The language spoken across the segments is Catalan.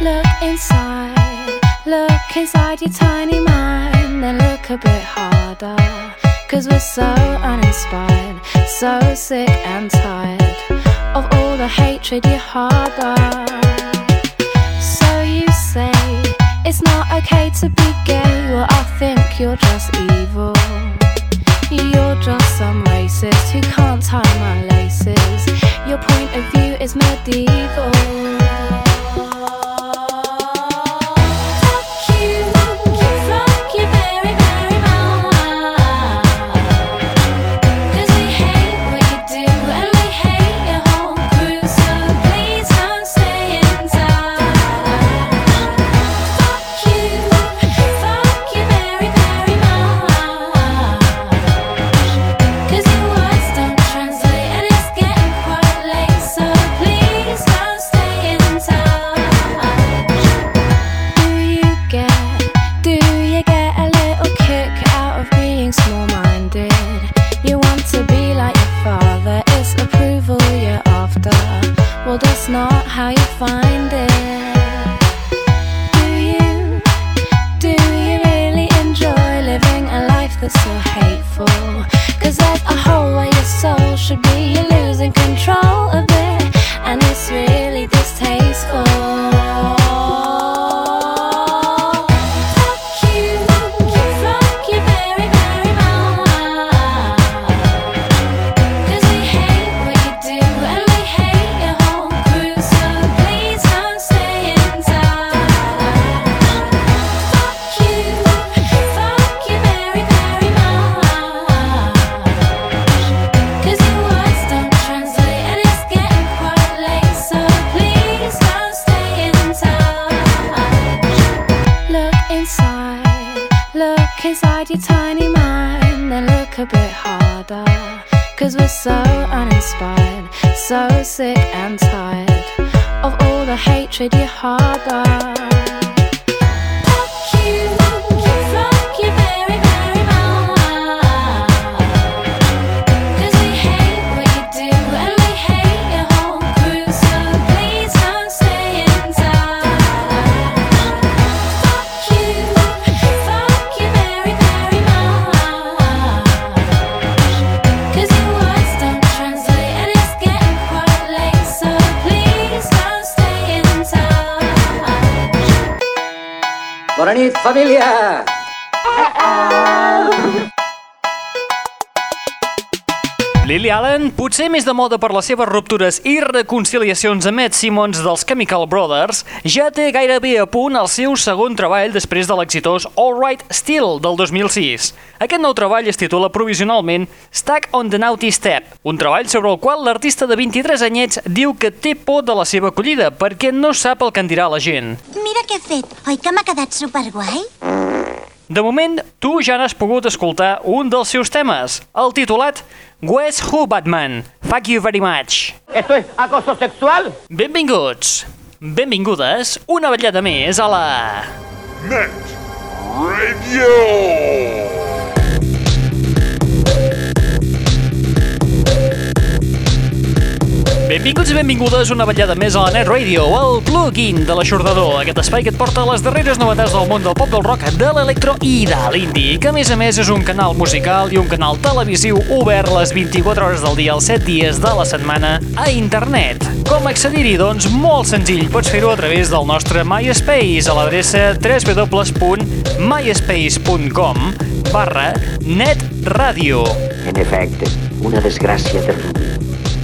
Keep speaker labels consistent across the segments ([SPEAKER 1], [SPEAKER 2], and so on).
[SPEAKER 1] Look inside, look inside your tiny mind and look a bit harder. Cause we're so uninspired, so sick and tired of all the hatred you harbor. So you say it's not okay to be gay, well, I think you're just evil. You're just some racist who can't tie my laces. Your point of view is medieval. Inside your tiny mind and look a bit harder. Cause we're so uninspired, so sick and tired of all the hatred you harbor.
[SPEAKER 2] Lily Allen, potser més de moda per les seves ruptures i reconciliacions amb Ed Simmons dels Chemical Brothers, ja té gairebé a punt el seu segon treball després de l'exitós All Right Still del 2006. Aquest nou treball es titula provisionalment Stuck on the Naughty Step, un treball sobre el qual l'artista de 23 anyets diu que té por de la seva acollida perquè no sap el que en dirà la gent.
[SPEAKER 3] Mira què he fet. Oi que m'ha quedat superguai?
[SPEAKER 2] De moment, tu ja n'has pogut escoltar un dels seus temes, el titulat Guess Who Batman? Fuck you very much.
[SPEAKER 4] ¿Esto es acoso sexual?
[SPEAKER 2] Benvinguts, benvingudes, una vetllada més a la...
[SPEAKER 5] Net Radio!
[SPEAKER 2] Benvinguts i benvingudes una vetllada més a la Net Radio, el plugin de l'aixordador, aquest espai que et porta les darreres novetats del món del pop, del rock, de l'electro i de l'indie, que a més a més és un canal musical i un canal televisiu obert les 24 hores del dia, els 7 dies de la setmana, a internet. Com accedir-hi? Doncs molt senzill, pots fer-ho a través del nostre MySpace, a l'adreça www.myspace.com barra netradio.
[SPEAKER 6] En efecte, una desgràcia terrible.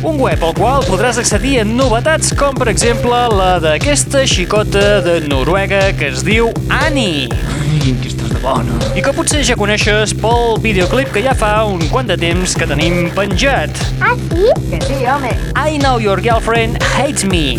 [SPEAKER 2] Un web al qual podràs accedir a novetats com, per exemple, la d'aquesta xicota de Noruega que es diu Annie.
[SPEAKER 7] Ai, que estàs de bona.
[SPEAKER 2] I que potser ja coneixes pel videoclip que ja fa un quant de temps que tenim penjat.
[SPEAKER 3] Ah, sí?
[SPEAKER 6] Que sí, home.
[SPEAKER 2] I know your girlfriend hates me.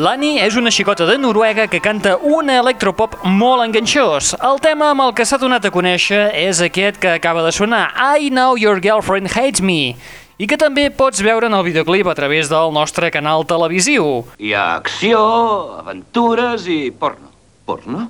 [SPEAKER 2] Lani és una xicota de Noruega que canta un electropop molt enganxós. El tema amb el que s'ha donat a conèixer és aquest que acaba de sonar, I Know Your Girlfriend Hates Me, i que també pots veure en el videoclip a través del nostre canal televisiu.
[SPEAKER 8] Hi ha acció, aventures i porno.
[SPEAKER 9] Porno?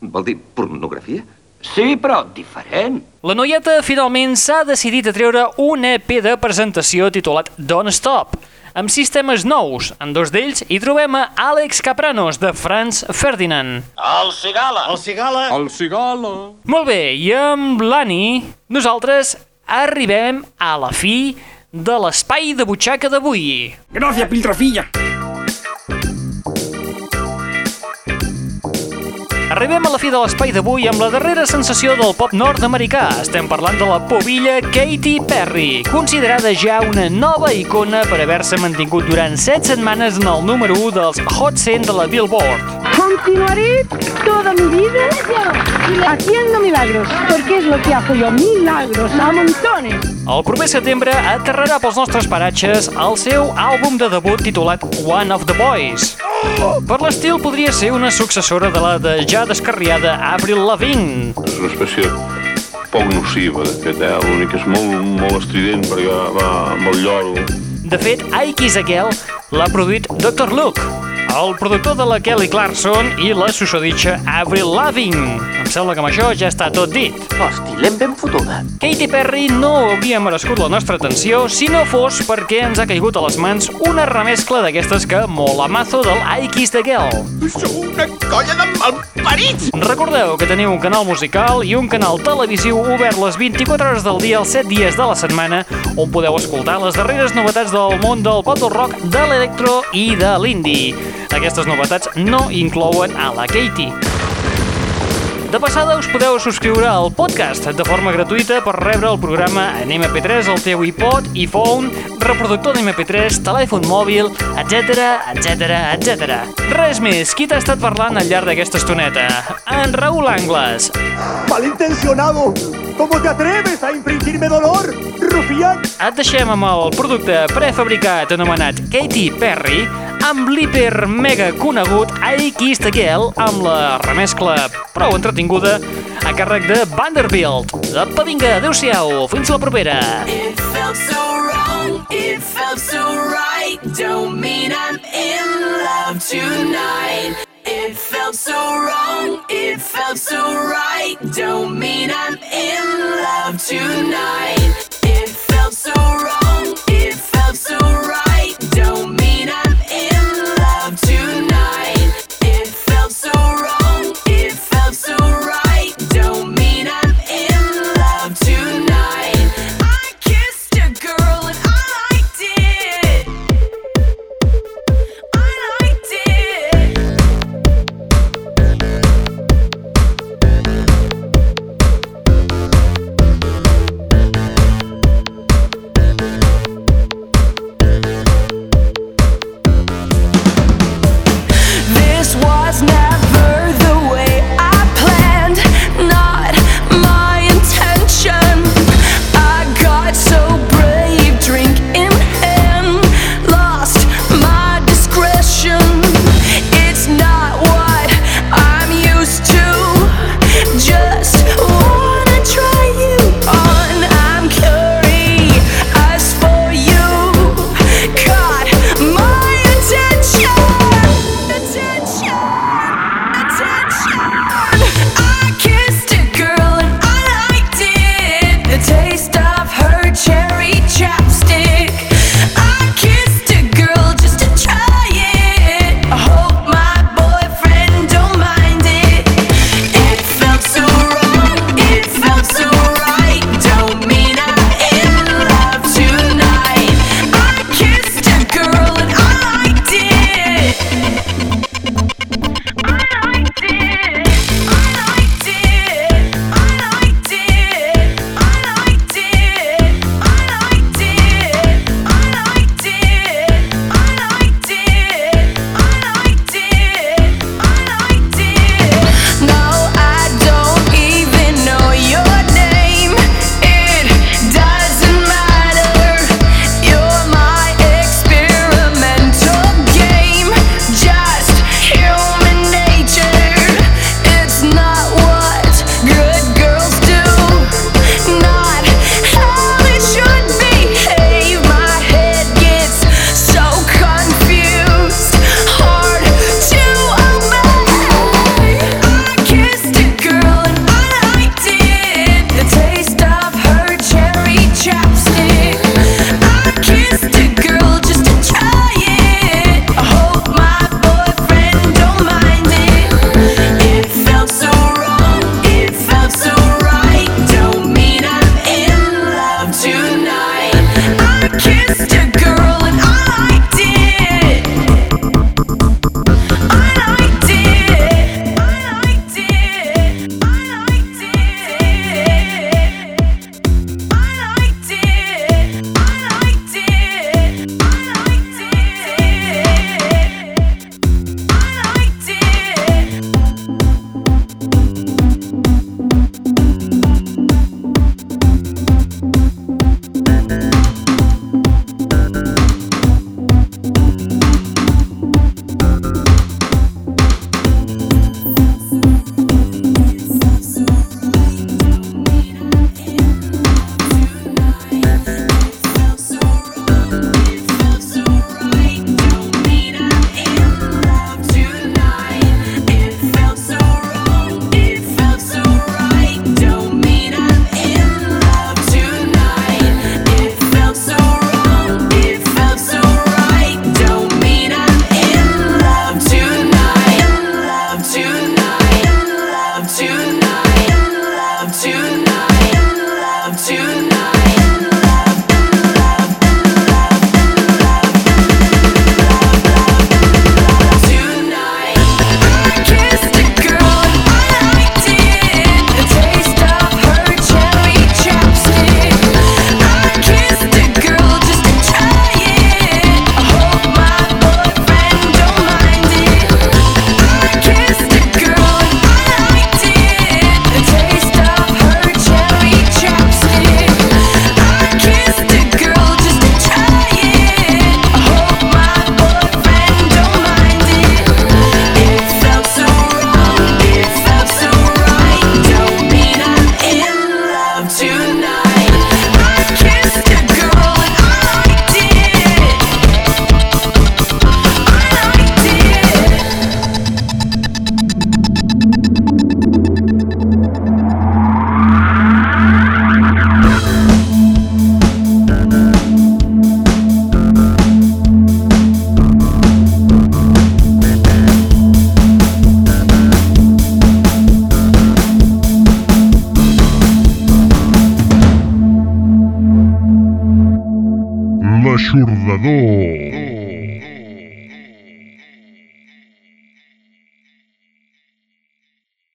[SPEAKER 9] Vol dir pornografia?
[SPEAKER 8] Sí, però diferent.
[SPEAKER 2] La noieta finalment s'ha decidit a treure un EP de presentació titulat Don't Stop, amb sistemes nous. En dos d'ells hi trobem a Àlex Capranos, de Franz Ferdinand.
[SPEAKER 4] El cigala. El cigala.
[SPEAKER 5] El cigala.
[SPEAKER 2] Molt bé, i amb l'Ani, nosaltres arribem a la fi de l'espai de butxaca d'avui.
[SPEAKER 7] Gracias, Piltrafilla.
[SPEAKER 2] Arribem a la fi de l'espai d'avui amb la darrera sensació del pop nord-americà. Estem parlant de la pobilla Katy Perry, considerada ja una nova icona per haver-se mantingut durant 7 setmanes en el número 1 dels Hot 100 de la Billboard.
[SPEAKER 10] Continuaré toda mi vida haciendo milagros, porque es lo que hago yo, milagros a montones.
[SPEAKER 2] El proper setembre aterrarà pels nostres paratges el seu àlbum de debut titulat One of the Boys. Per l'estil podria ser una successora de la de ja descarriada Avril Lavigne.
[SPEAKER 11] És una expressió poc nociva, aquest, eh? L'únic que és molt, molt estrident perquè va amb el lloro.
[SPEAKER 2] De fet, I Kiss a Girl l'ha produït Dr. Luke, el productor de la Kelly Clarkson i la susoditxa Avril Lavigne. Em sembla que amb això ja està tot dit.
[SPEAKER 6] Hosti, l'hem ben fotuda.
[SPEAKER 2] Katy Perry no hauria merescut la nostra atenció si no fos perquè ens ha caigut a les mans una remescla d'aquestes que mola mazo del I Kiss the Girl.
[SPEAKER 4] Sou una colla de malparits.
[SPEAKER 2] Recordeu que teniu un canal musical i un canal televisiu obert les 24 hores del dia, els 7 dies de la setmana, on podeu escoltar les darreres novetats del món del pop del rock, de l'electro i de l'indie. Aquestes novetats no inclouen a la Katy. De passada us podeu subscriure al podcast de forma gratuïta per rebre el programa en MP3 al teu iPod, iPhone, reproductor d'MP3, telèfon mòbil, etc, etc, etc. Res més, qui t'ha estat parlant al llarg d'aquesta estoneta? En Raül Angles.
[SPEAKER 4] Malintencionado. ¿Cómo te atreves a infringirme dolor, rufián?
[SPEAKER 2] Et deixem amb el producte prefabricat anomenat Katy Perry amb l'hiper mega conegut I Kissed a Girl amb la remescla prou entretinguda a càrrec de Vanderbilt. Apa, vinga, adeu-siau, fins la propera.
[SPEAKER 1] It felt so wrong, it felt so right. Don't mean I'm in love tonight. It felt so wrong, it felt so right. Don't mean I'm in love tonight.